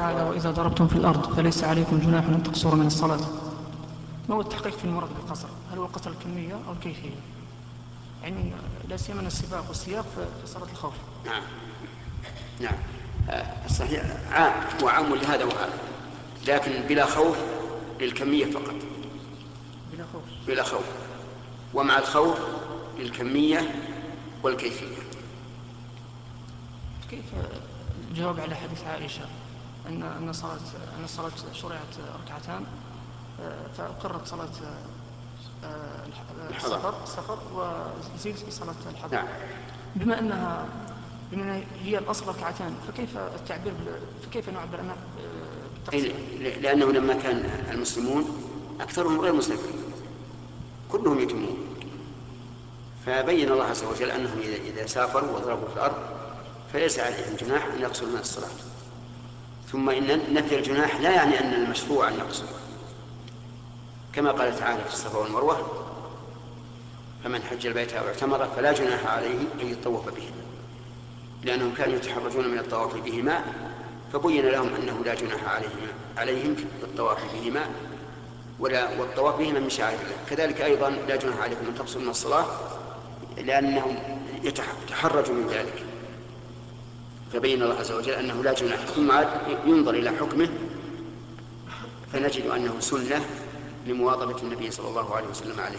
تعالى وإذا ضربتم في الأرض فليس عليكم جناح أن تقصروا من الصلاة. ما هو التحقيق في المراد بالقصر؟ هل هو القصر الكمية أو الكيفية؟ يعني لا سيما السباق والسياق في صلاة الخوف. نعم. نعم. آه، صحيح عام هو عام لهذا وهذا. لكن بلا خوف للكمية فقط. بلا خوف. بلا خوف. ومع الخوف للكمية والكيفية. كيف الجواب على حديث عائشة؟ أن أن صلاة أن الصلاة شرعت ركعتان آه، فأقرت صلاة آه، السفر السفر وزيد في صلاة الحضر. نعم. بما أنها بما أنها هي الأصل ركعتان فكيف التعبير فكيف نعبر عنها بالتقصير؟ لأنه لما كان المسلمون أكثرهم غير مسلمين كلهم يتمون. فبين الله عز وجل أنهم إذا سافروا وضربوا في الأرض فليس عليهم جناح أن يقصروا من الصلاة. ثم إن نفي الجناح لا يعني أن المشروع أن يقصر كما قال تعالى في الصفا والمروة فمن حج البيت أو اعتمر فلا جناح عليه أن يطوف بهما. لأنهم كانوا يتحرجون من الطواف بهما فبين لهم أنه لا جناح عليهم عليهم في الطواف بهما ولا والطواف بهما من شعائر الله. كذلك أيضا لا جناح عليكم أن تقصروا من الصلاة لأنهم يتحرجوا من ذلك. فبين الله عز وجل أنه لا جناح. ثم ينظر إلى حكمه فنجد أنه سنة لمواظبة النبي صلى الله عليه وسلم عليه.